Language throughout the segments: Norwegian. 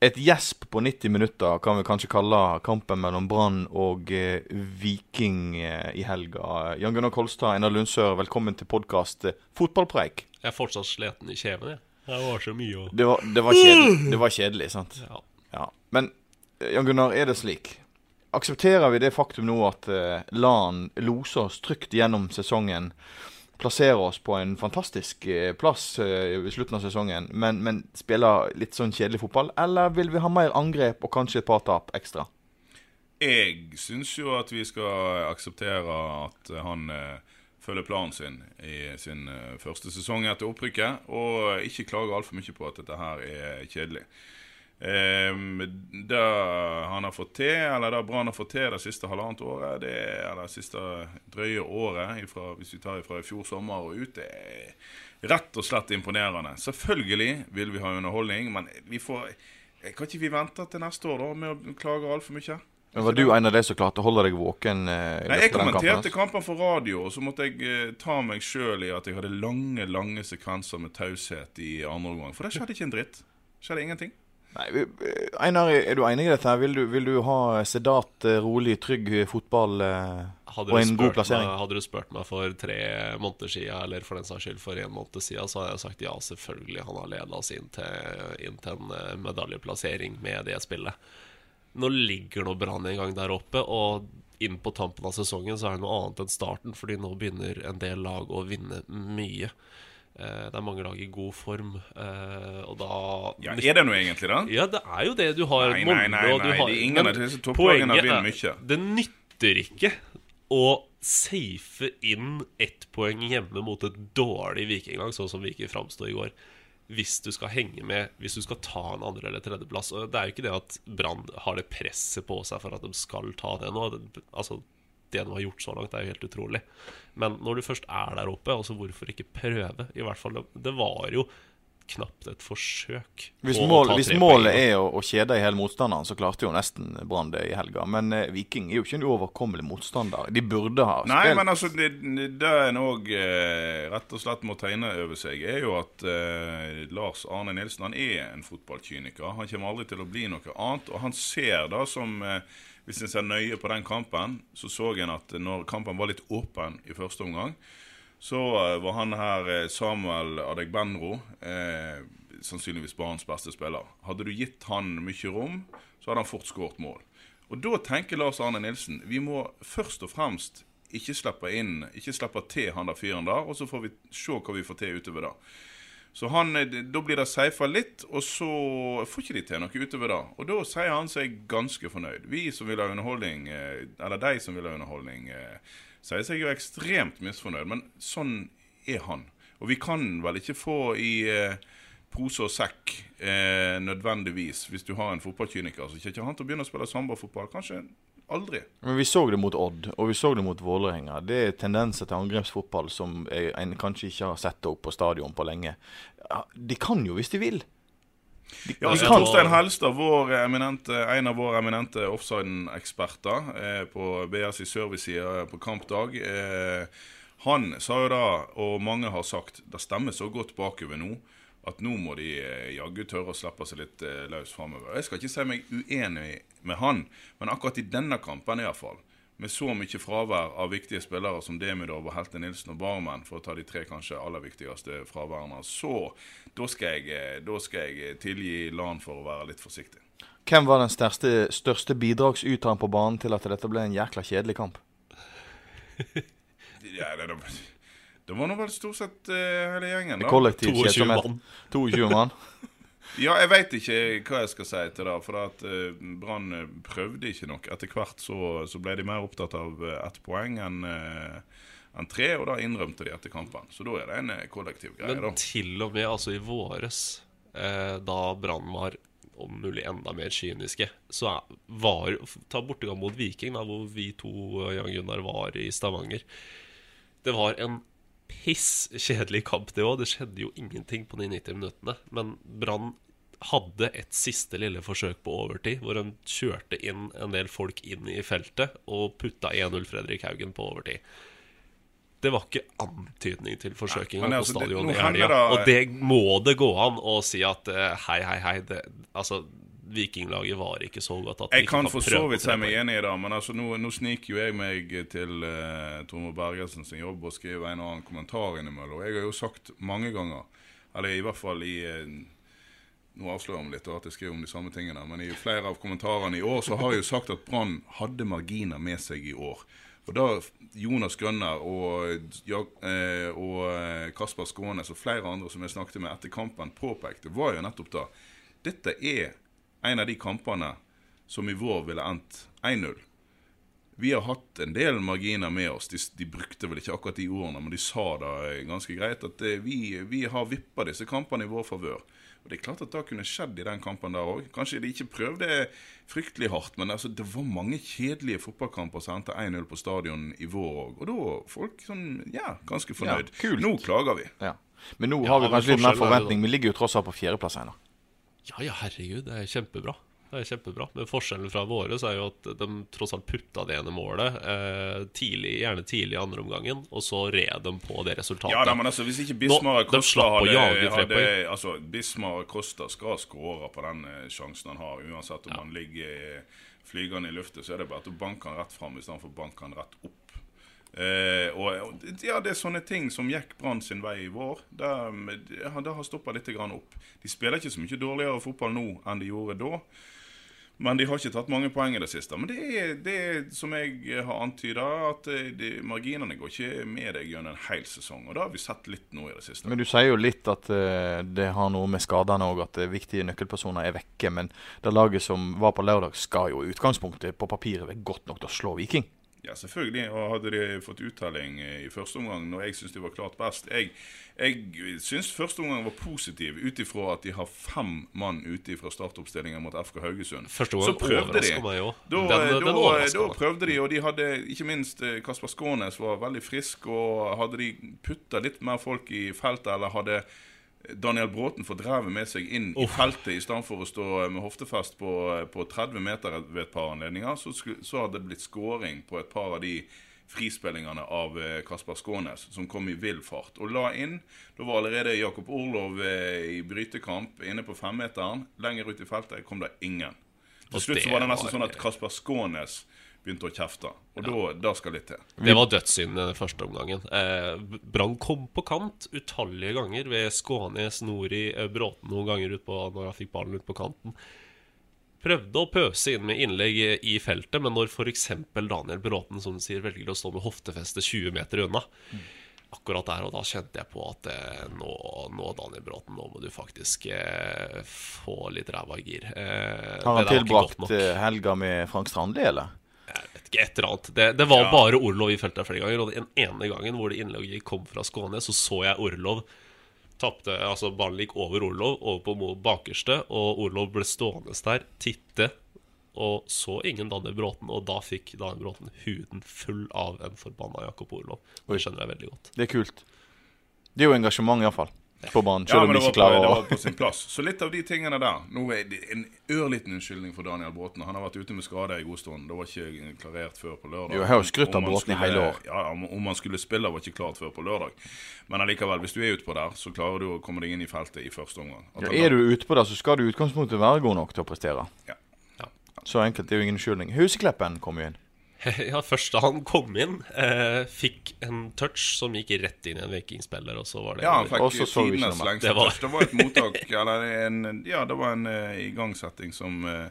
Et gjesp på 90 minutter kan vi kanskje kalle kampen mellom Brann og eh, Viking eh, i helga. Jan Gunnar Kolstad, Einar Lundsør, velkommen til podkast eh, Fotballpreik. Jeg er fortsatt sliten i kjeven, jeg. Det var så mye å Det var, det det var kjedelig, sant? ja. Ja. Men eh, Jan Gunnar, er det slik? Aksepterer vi det faktum nå at eh, LAN loser oss trygt gjennom sesongen? Plasserer oss på en fantastisk eh, plass eh, i slutten av sesongen, men, men spiller litt sånn kjedelig fotball? Eller vil vi ha mer angrep og kanskje et par tap ekstra? Jeg syns jo at vi skal akseptere at han eh, følger planen sin i sin eh, første sesong etter opprykket, og ikke klage altfor mye på at dette her er kjedelig. Um, det han har fått til, eller det Brann har fått til det siste halvannet året, det er eller det siste drøye året, ifra, hvis vi tar fra i fjor sommer og ut, det er rett og slett imponerende. Selvfølgelig vil vi ha underholdning, men vi får Kan ikke vi vente til neste år da med å klage altfor mye? Men var du en av de som klarte å holde deg våken? eh, Nei, Jeg kommenterte kampen for radio, og så måtte jeg eh, ta meg sjøl i at jeg hadde lange lange sekvenser med taushet i andre omgang. For det skjedde ikke en dritt. Skjedde ingenting. Nei, eh, Einar, er du enig i dette? Vil du, vil du ha sedat, eh, rolig, trygg fotball eh, og en god plassering? Meg, hadde du spurt meg for tre måneder siden, eller for den saks skyld for en måned siden, så hadde jeg sagt ja, selvfølgelig. Han har ledet oss inn til, inn til en eh, medaljeplassering med det spillet. Nå ligger nå Brann en gang der oppe, og inn på tampen av sesongen så er det noe annet enn starten, fordi nå begynner en del lag å vinne mye. Eh, Det er mange lag i god form, eh, og da Ja, Er det noe egentlig, da? Ja, det er jo det du har. Nei, nei, nei, Molde, du nei, har- er ingen av disse topplagene vinner er- mye. Det nytter ikke å safe inn ett poeng hjemme mot et dårlig vikinglag, sånn som Viking framsto i går. Hvis du skal henge med, hvis du skal ta en andre- eller tredjeplass. Det er jo ikke det at Brann har det presset på seg for at de skal ta det nå. Altså, det de har gjort så langt, er jo helt utrolig. Men når du først er der oppe, altså hvorfor ikke prøve? I hvert fall, det, det var jo knapt et forsøk. Hvis, mål, hvis målet er å, å kjede i hele motstanderen, så klarte jo nesten Brann det i helga. Men eh, Viking er jo ikke en uoverkommelig motstander. De burde ha spilt. Nei, men altså, det, det en òg eh, rett og slett må tegne over seg, er jo at eh, Lars Arne Nilsen han er en fotballkyniker. Han kommer aldri til å bli noe annet. Og han ser da som eh, Hvis en ser nøye på den kampen, så så en at når kampen var litt åpen i første omgang, så eh, var han her eh, Samuel Adegbenro eh, sannsynligvis banens beste spiller. Hadde du gitt han mye rom, så hadde han fort skåret mål. Og da tenker Lars Arne Nilsen vi må først og fremst ikke slippe inn, ikke slippe til han der fyren der, og så får vi se hva vi får til utover det. Så han, eh, Da blir det safa litt, og så får ikke de til noe utover det. Og da sier han seg ganske fornøyd. Vi som vil ha underholdning, eh, eller de som vil ha underholdning, eh, sier seg jo ekstremt misfornøyd, men sånn er han. Og vi kan vel ikke få i pose og sekk eh, nødvendigvis, hvis du har en fotballkyniker. Så kommer ikke han til å begynne å spille sambafotball. Kanskje aldri. Men vi så det mot Odd, og vi så det mot Vålerenga. Det er tendenser til angrepsfotball som en kanskje ikke har sett opp på stadion på lenge. De kan jo hvis de vil. De, Ja, altså. Torstein Helstad, vår eminente, en av våre eminente offside-eksperter eh, på BS i servicesida på kampdag, eh, han sa jo da, og mange har sagt, det stemmer så godt bakover nå, at nå må de eh, jaggu tørre å slippe seg litt eh, løs framover. Jeg skal ikke si meg uenig med han, men akkurat i denne kampen iallfall, med så mye fravær av viktige spillere som Demidov og Helte Nilsen og Barmen, for å ta de tre kanskje aller viktigste fraværene, så da skal jeg, eh, da skal jeg tilgi LAN for å være litt forsiktig. Hvem var den største, største bidragsyteren på banen til at dette ble en jækla kjedelig kamp? Ja, det, det, det var nå vel stort sett uh, hele gjengen, da. Kollektiv 22 mann. 22 mann. Ja, jeg veit ikke hva jeg skal si til det. For at uh, Brann prøvde ikke nok. Etter hvert så, så ble de mer opptatt av uh, ett poeng enn uh, enn tre, og da innrømte de etter kampen. Så da er det en uh, kollektiv greie, Men da. til og med altså i våres, eh, da Brann var om mulig enda mer kyniske, så var Ta bortegang mot Viking, da, hvor vi to, Jan Gunnar, var i Stavanger. Det var en piss kjedelig kamp, det skjedde jo ingenting på de 90 minuttene. Men Brann hadde et siste lille forsøk på overtid, hvor han kjørte inn en del folk inn i feltet og putta 1-0 Fredrik Haugen på overtid. Det var ikke antydning til forsøkinga ja, på altså, på stadion i helga. Og det må det gå an å si at eh, hei, hei, hei det, Altså, Vikinglaget var ikke så godt at vi Jeg kan for så vidt si meg enig i det, men altså, nå, nå sniker jo jeg meg til uh, Tormod Bergersen sin jobb og skriver en og annen kommentar innimellom. Jeg har jo sagt mange ganger, eller i hvert fall i uh, Nå avslører meg litt og at jeg skriver om de samme tingene, men i flere av kommentarene i år så har jeg jo sagt at Brann hadde marginer med seg i år. Og da Jonas Grønner og, eh, og Kasper Skånes og flere andre som jeg snakket med etter kampen, påpekte, var jo nettopp da Dette er en av de kampene som i vår ville endt 1-0. Vi har hatt en del marginer med oss. De, de brukte vel ikke akkurat de ordene, men de sa det ganske greit. At eh, vi, vi har vippa disse kampene i vår favør. Og det er klart at det kunne skjedd i den kampen der òg. Kanskje de ikke prøvde fryktelig hardt, men altså, det var mange kjedelige fotballkamper som endte 1-0 på stadion i vår òg. Og da var folk sånn, ja, ganske fornøyd. Ja, kult. Nå klager vi. Ja. Men nå Ja, har vi kanskje litt mer er forventning. Vi ligger jo tross alt på fjerdeplass ennå. Ja, ja, herregud, det er kjempebra. Det er kjempebra. Men forskjellen fra våre så er jo at de tross alt putta det ene målet eh, tidlig, gjerne tidlig i andre omgangen, og så red de på det resultatet. Ja, da, men altså, Hvis ikke Bismar Costa hadde, hadde altså, Bismar Costa skal skåre på den eh, sjansen han har. Uansett om han ligger eh, flygende i lufta, så er det bare at du banker han rett fram istedenfor å banke han rett opp. Eh, og, ja, Det er sånne ting som gikk Brann sin vei i vår. Det, ja, det har stoppa litt opp. De spiller ikke så mye dårligere fotball nå enn de gjorde da. Men de har ikke tatt mange poeng i det siste. Men det er, det som jeg har antyda, at eh, de, marginene går ikke med deg gjennom en hel sesong. Og det har vi sett litt nå i det siste. Men du sier jo litt at uh, det har noe med skadene òg, at eh, viktige nøkkelpersoner er vekke. Men det laget som var på lørdag, skal jo i utgangspunktet på papiret være godt nok til å slå Viking. Ja, selvfølgelig. Og hadde de fått uttelling eh, i første omgang, når jeg syns de var klart best Jeg, jeg syns første omgang var positiv ut ifra at de har fem mann ute fra startoppstillingen mot FK Haugesund. Første Så prøvde de. meg. Da, Den, da, den da prøvde de, og de hadde ikke minst eh, Kasper Skånes var veldig frisk. Og hadde de putta litt mer folk i feltet, eller hadde Daniel Bråten får drevet med seg inn i feltet i stedet for å stå med hoftefest på, på 30 meter ved et par anledninger, så, så hadde det blitt skåring på et par av de frispillingene av eh, Kasper Skånes, som kom i vill fart. Og la inn Da var allerede Jakob Orlov eh, i brytekamp inne på femmeteren. Lenger ut i feltet kom det ingen. Til slutt så var det nesten sånn at Kasper Skånes begynte å kjefte. Og da, da skal litt til. Det var dødssynd den første omgangen. Eh, Brann kom på kant utallige ganger ved Skånes, Nori, eh, Bråten noen ganger ut på, når han fikk ballen ut på kanten. Prøvde å pøse inn med innlegg i feltet, men når f.eks. Daniel Bråten som du sier, velger å stå med hoftefeste 20 meter unna Akkurat der og da kjente jeg på at eh, nå, nå, Daniel Bråten, nå må du faktisk eh, få litt ræva i gir. Eh, Har han tilbrakt eh, helga med Frank Strandli, eller? Ikke et eller annet. Det, det var Ja. bare Orlov i feltet flere ganger. Og den ene gangen hvor det innlegget kom fra Skåne, så så jeg Orlov tapte Altså ballen gikk over Orlov, over på mo- bakerste, og Orlov ble stående der, titte, og så ingen Daniel Bråten. Og da fikk Daniel Bråten huden full av en forbanna Jakob Orlov. Det skjønner jeg veldig godt. Det er kult. Det er jo engasjement, iallfall. På banen. Ja, Selv om men de ikke var, på, det var på sin plass. Så litt av de tingene der Nå er det en ørliten unnskyldning for Daniel Bråten. Han har vært ute med skade en god stund. Det var ikke klarert før på lørdag. Jo, jeg har skrytt av Bråten i hele år. Ja, om, om han skulle spille, var ikke klart før på lørdag. Men allikevel, hvis du er utpå der, så klarer du å komme deg inn i feltet i første omgang. Ja, Er du ute på det, så skal du i utgangspunktet være god nok til å prestere. Ja. Så enkelt. Det er jo ingen unnskyldning. Husekleppen kom jo inn. Ja, først da han kom inn, eh, fikk en touch som gikk rett inn i en vikingspiller, og så var det Ja, han fikk Og så så vi ikke tidenes lengste Det var- touch. Det var et mottak, eller en, ja, det var en uh, igangsetting som, eh,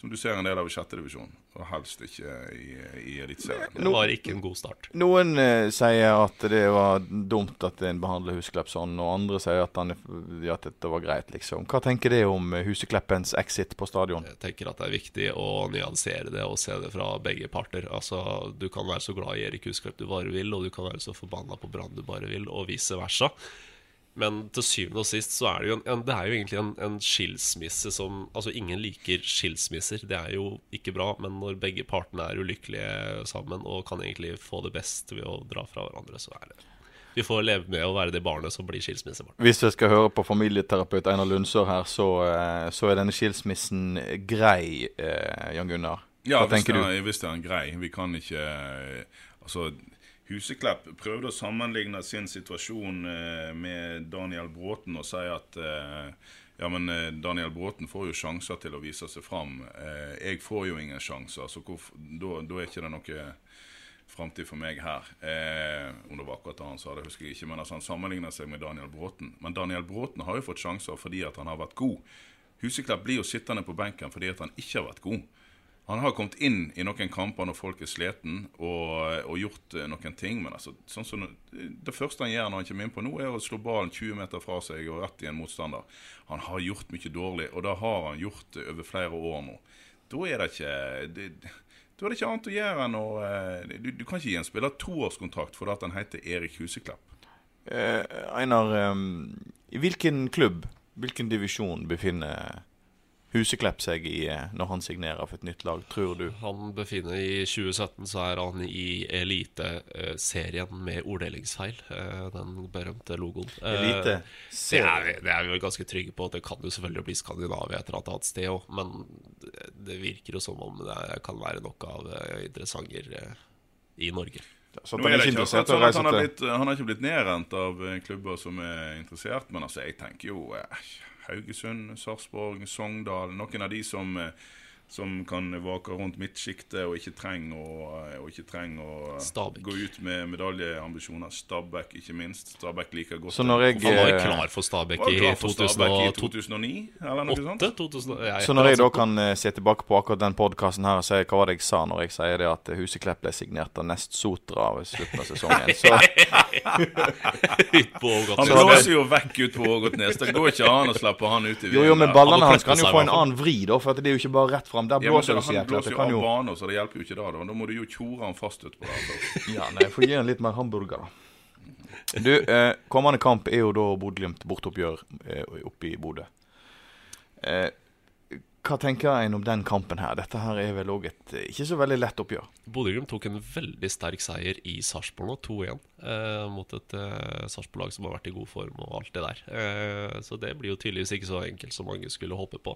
som du ser en del av i sjette divisjon, og helst ikke i, i Eliteserien. Det var ikke en god start. Noen eh, sier at det var dumt at en behandler Huseklepp sånn, og andre sier at, han, at dette var greit, liksom. Hva tenker det om eh, Husekleppens exit på stadion? Jeg tenker at det er viktig å nyansere det og se det fra begge parter. Altså, Du kan være så glad i Erik Husklepp du bare vil, og du kan være så forbanna på Brann du bare vil, og vice versa. Men til syvende og sist så er det jo, en, en, det er jo egentlig en, en skilsmisse som Altså, ingen liker skilsmisser. Det er jo ikke bra, men når begge partene er ulykkelige sammen og kan egentlig få det best ved å dra fra hverandre, så er det Vi får leve med å være det barnet som blir skilsmissebarn. Hvis jeg skal høre på familieterapeut Einar Lundsør her, så, eh, så er denne skilsmissen grei, eh, Jan Gunnar. Ja, Hva hvis tenker det, du? er, hvis det er en grei. Vi kan ikke eh, Altså, Huseklepp prøvde å sammenligne sin situasjon eh, med Daniel Bråten og si at eh, ja, men eh, Daniel Bråten får jo sjanser til å vise seg fram. Jeg får jo ingen sjanser, så hvor, da, da er ikke det noe framtid for meg her. Eh, om det var akkurat det han sa, det husker jeg ikke. Men altså, han sammenligner seg med Daniel Bråten. Men Daniel Bråten har jo fått sjanser fordi at han har vært god. Huseklepp blir jo sittende på benken fordi at han ikke har vært god. Han har kommet inn i noen kamper når folk er sliten, og, og gjort eh, noen ting. Men altså, sånn som, det første han gjør når han kommer inn på nå, er å slå ballen 20 meter fra seg og rett i en motstander. Han har gjort mye dårlig, og det har han gjort over flere år nå. Da er det ikke det, da er det ikke annet å gjøre enn å eh, Du, du kan ikke gi en spiller toårskontrakt fordi han heter Erik Huseklepp. Eh, Einar, eh, i hvilken klubb, hvilken divisjon befinner Huseklepp seg i eh, når han signerer for et nytt lag, tror du? Han befinner I 2017 så er han i Eliteserien med orddelingsfeil. eh, Den berømte logoen. Eh, Elite Det er, det er vi jo ganske trygge på. Det kan jo selvfølgelig bli Skandinavia et eller annet sted òg, men det, virker jo som om det kan være nok av interessanter i Norge. Så han ikke ikke sånn har blitt, han har ikke blitt nedrent av klubber som er interessert, men altså, jeg tenker jo eh, Haugesund, Sarpsborg, Sogndal Noen av de som, eh, som kan vake rundt midtsjiktet og ikke trenger å, og ikke trenger å gå ut med medaljeambisjoner. Stabæk, ikke minst. Stabæk liker godt Så når jeg- Han var jo Eh, klar for Stabæk i i 2009, eller noe sånt? 2000, ja, Så når jeg da kan eh, se tilbake på akkurat den podkasten her og si hva var det jeg sa når jeg sier det at Huseklepp ble signert av Nest Sotra ved slutten av sesongen, så Ågot. Han Så blåser jo vekk ut på Ågotnes. Det går ikke an å slippe han ut i Jo, jo, men ballene hans kan jo få en annen vri, da, for at det er jo ikke bare rett fram. Der Ja, det så han blåser jo av banen, så det hjelper jo ikke da. Da, da må du jo tjore han fast utpå der. Ja, nei, får gi han litt mer hamburger, da. Du, eh, kommende kamp er jo da Bodø-Glimt borteoppgjør eh, oppe i Bodø. Eh, hva tenker en om den kampen her? Dette her er vel òg et eh, ikke så veldig lett oppgjør. Bodø-Glimt tok en veldig sterk seier i Sarpsborg nå, 2-1. Eh, mot et eh, Sarpsborg-lag som har vært i god form og alt det der. Eh, så det blir jo tydeligvis ikke så enkelt som mange skulle håpe på.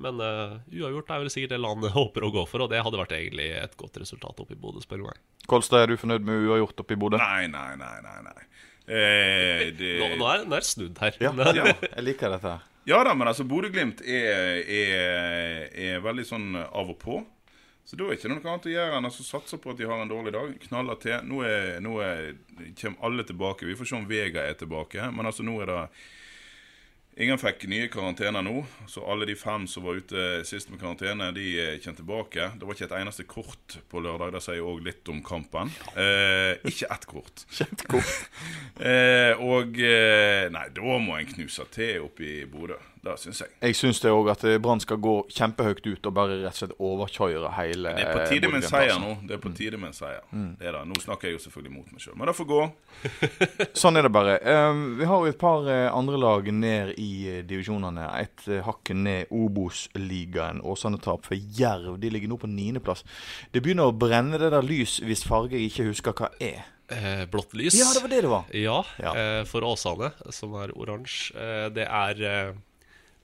Men uh, uavgjort er vel sikkert det landet håper å gå for, og det hadde vært egentlig et godt resultat oppe i Bodø, spør du meg. Kolstad, er du fornøyd med uavgjort oppe i Bodø? Nei, nei, nei, nei. nei. Eh, det, Nå, nå er det snudd her. Ja, Ja. jeg liker dette her. Ja da, men altså Bodø-Glimt er, er, er veldig sånn av og på. Så da er det ikke noe annet å gjøre enn å satse på at de har en dårlig dag. Knaller til. Nå, er, nå er, kommer alle tilbake. Vi får se om Vega er tilbake. Men altså nå er det Ingen fikk nye karantener nå, så alle de fem som var ute sist med karantene, de kommer kjent tilbake. Det var ikke et eneste kort på lørdag. Det sier òg litt om kampen. Eh, ikke ett kort. Kjent kort. Eh, og eh, Nei, da må en knuse til oppe i Bodø. Det syns jeg. Jeg syns det òg at eh, Brann skal gå kjempehøyt ut og bare rett og slett overkjøre hele Det er på tide med en seier altså. nå. Det er på tide med en seier. Det er det. Nå snakker jeg jo selvfølgelig mot meg sjøl, men det får gå. Sånn er det bare. Eh, vi har jo et par eh, andre lag ned i eh, divisjonene. Et hakk ned Obos-ligaen. Åsane-tap for Jerv. De ligger nå på niendeplass. Det begynner å brenne det der lys hvis farge jeg ikke husker hva er. eh, blått lys. Ja, det var det det var. Ja, Ja. Eh, for Åsane, som er oransje. Eh, det er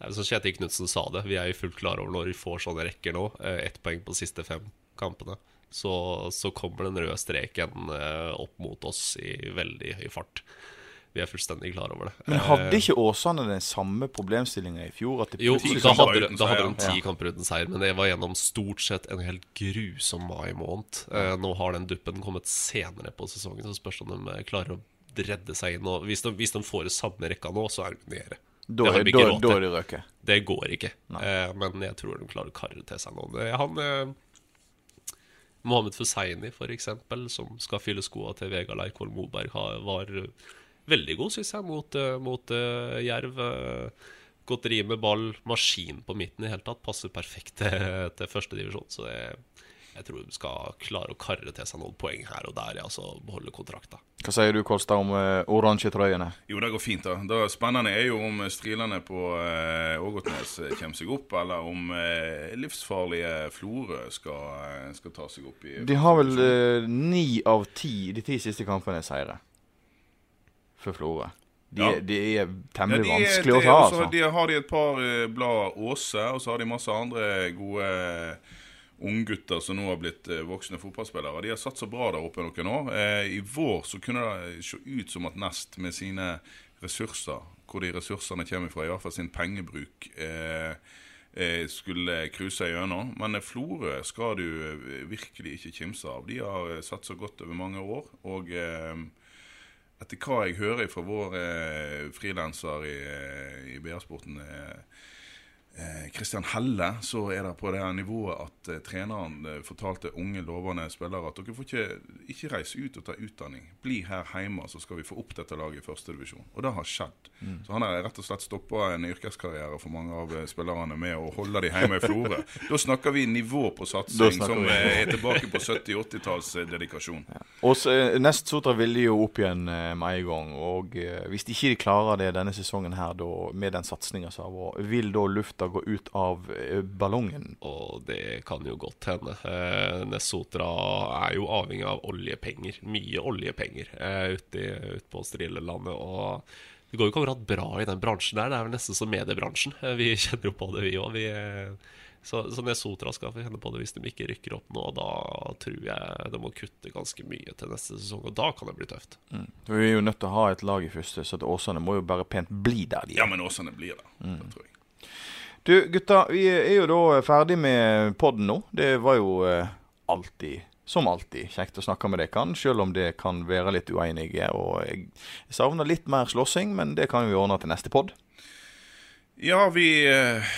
det er Kjetil Knutsen sa det, vi er jo fullt klar over når vi får sånne rekker nå. Eh, Ett poeng på de siste fem kampene. Så, så kommer den røde streken eh, opp mot oss i veldig høy fart. Vi er fullstendig klar over det. Men hadde Eh, ikke Åsane den samme problemstillinga i fjor? At det jo, da hadde, da hadde de ti kamper uten seier, men det var gjennom stort sett en helt grusom mai måned. Nå har den duppen kommet senere på sesongen, så spørs om de klarer å redde seg inn. Og hvis de, hvis de får i samme rekka nå, så er de nede. Da, det har de ikke da, råd da til. er det. Det går ikke. Eh, men jeg tror de klarer å karre til seg noen. Eh, Han eh, Mohammed Fussaini, for eksempel, som skal fylle skoa til Vegard Leikvoll Moberg, har- var eh, veldig god, syns jeg, mot, eh, mot uh, Jerv. Godt Godteri med ball, maskin på midten i hele tatt. Passer perfekt til, til førstedivisjon. Så det, jeg tror de skal klare å karre til seg noen poeng her og der, ja, altså beholde kontrakta. Hva sier du, Kolstad, om uh, oransje trøyene? Jo, det går fint. da. Det spennende er jo om strilene på uh, Ågotnes eh, kommer seg opp, eller om uh, livsfarlige Florø skal, eh, skal ta seg opp i De har vel eh, ni av ti de ti siste kampene seire for Florø. De, Ja. de er Ja, temmelig de er- vanskelig det å ta, altså. De har de et par eh, blad Åse, og så har de masse andre gode eh, unggutter som nå har blitt eh, voksne fotballspillere. De har satt så bra der oppe noen år. Eh, I vår så kunne det se ut som at Nest med sine ressurser, hvor de ressursene kommer fra, i hvert fall sin pengebruk, eh, skulle cruise gjennom. Men Florø skal du virkelig ikke kimse av. De har satt så godt over mange år. og... Etter hva jeg hører fra vår eh, frilanser i, i BR-sporten, eh, eh, Christian Helle, så er det på det her nivået at eh, treneren eh, fortalte unge, lovende spillere at dere får ikke, ikke reise ut og ta utdanning. Bli her hjemme, så skal vi få opp dette laget i førstedivisjon. Og det har skjedd. Mm. Så han har rett og slett stoppa en yrkeskarriere for mange av eh, spillerne med å holde de hjemme i Florø. da snakker vi nivå på satsing som vi. eh, er tilbake på 70-80-talls eh, dedikasjon. Og så, eh, Nest Sotra ville jo opp igjen eh, med en gang. Og hvis de ikke klarer det denne sesongen her, da, med den satsinga som har vært, vil da lufta gå ut av eh, ballongen? Og det kan jo godt hende. Eh, Nesotra er jo avhengig av oljepenger. Mye oljepenger eh, ute, i- ute på Strillelandet. Og det går jo ikke akkurat bra i den bransjen der. Det er vel nesten som mediebransjen. Vi kjenner jo på det, vi òg. Så, så Nesotra skal få kjenne på det hvis de ikke rykker opp nå. Da tror jeg de må kutte ganske mye til neste sesong, og da kan det bli tøft. Vi er jo nødt til å ha et lag i første, så Åsane må jo bare pent bli der de er. Ja, men Åsane blir det. Det tror jeg. Du gutta, vi er jo da ferdig med podden nå. Det var jo eh, alltid, som alltid, kjekt å snakke med dere, selv om det kan være litt uenige. Og jeg savner litt mer slåssing, men det kan vi ordne til neste pod. Ja, vi eh,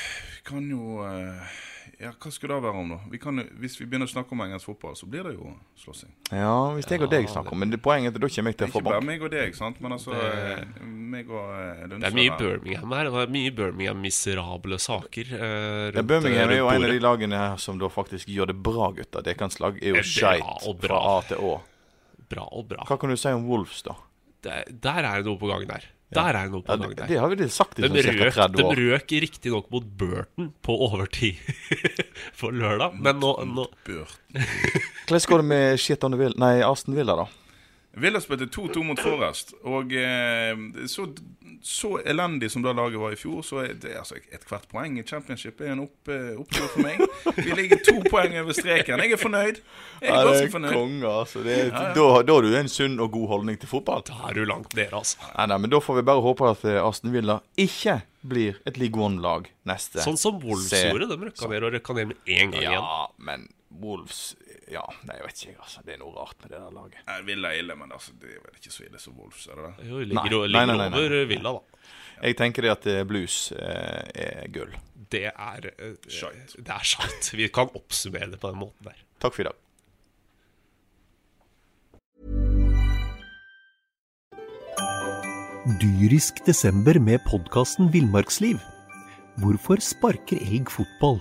kan jo eh, Ja, hva skulle det være om, da? Vi kan, hvis vi begynner å snakke om engelsk fotball, så blir det jo slåssing. Ja, hvis jeg og deg snakker om Men det poenget er at da kommer jeg til å få ikke bare meg og deg, sant? men altså Det- meg og eh, Det er mye. Birmingham her. Det er mye Birmingham-miserable saker. Eh, Ja, Birmingham er jo en av de lagene her som da faktisk gjør det bra, gutter. Deres lag er jo skeit fra. A til Å. Bra og bra. Hva kan du si om Wolves, da? Der, der er det noe på gang der. Der er det noe på Ja, gang der. det har vi sagt i De sånn ca. røk, 30 de år. røk riktignok mot Burton på overtid for lørdag, men nå. Hvordan går det med Shieton Villa Nei, Aston Villa, da? Villa spilte 2-2 mot Forrest. og eh, så, så elendig som det laget var i fjor, så er det altså ethvert poeng i championship er en opp, eh, opptur for meg. Vi ligger to poeng over streken. Jeg er fornøyd. Jeg er ganske fornøyd. konge, altså. Det er, Ja, ja. Da, da har du en sunn og god holdning til fotball. Da er du langt nede, altså. Nei, nei, men Da får vi bare håpe at eh, Aston Villa ikke blir et League One-lag neste Sånn som Wolves gjorde. De rykka ned og rykka ned med én gang igjen. Ja, men Wolves Ja, nei, jeg vet ikke, altså. Det er noe rart med det der laget. Nei, Villa er ille, men altså, det er vel ikke så ille som Wolves, er det det? Jo, ligger, Nei, ligger nei, nei, nei, nei. over Villa, da. Jeg tenker det at eh, blues eh, er gull. Det er eh, Shite. Det er sant. Vi kan oppsummere det på den måten der. Takk for i dag. Dyrisk desember med podkasten Villmarksliv. Hvorfor sparker elg fotball?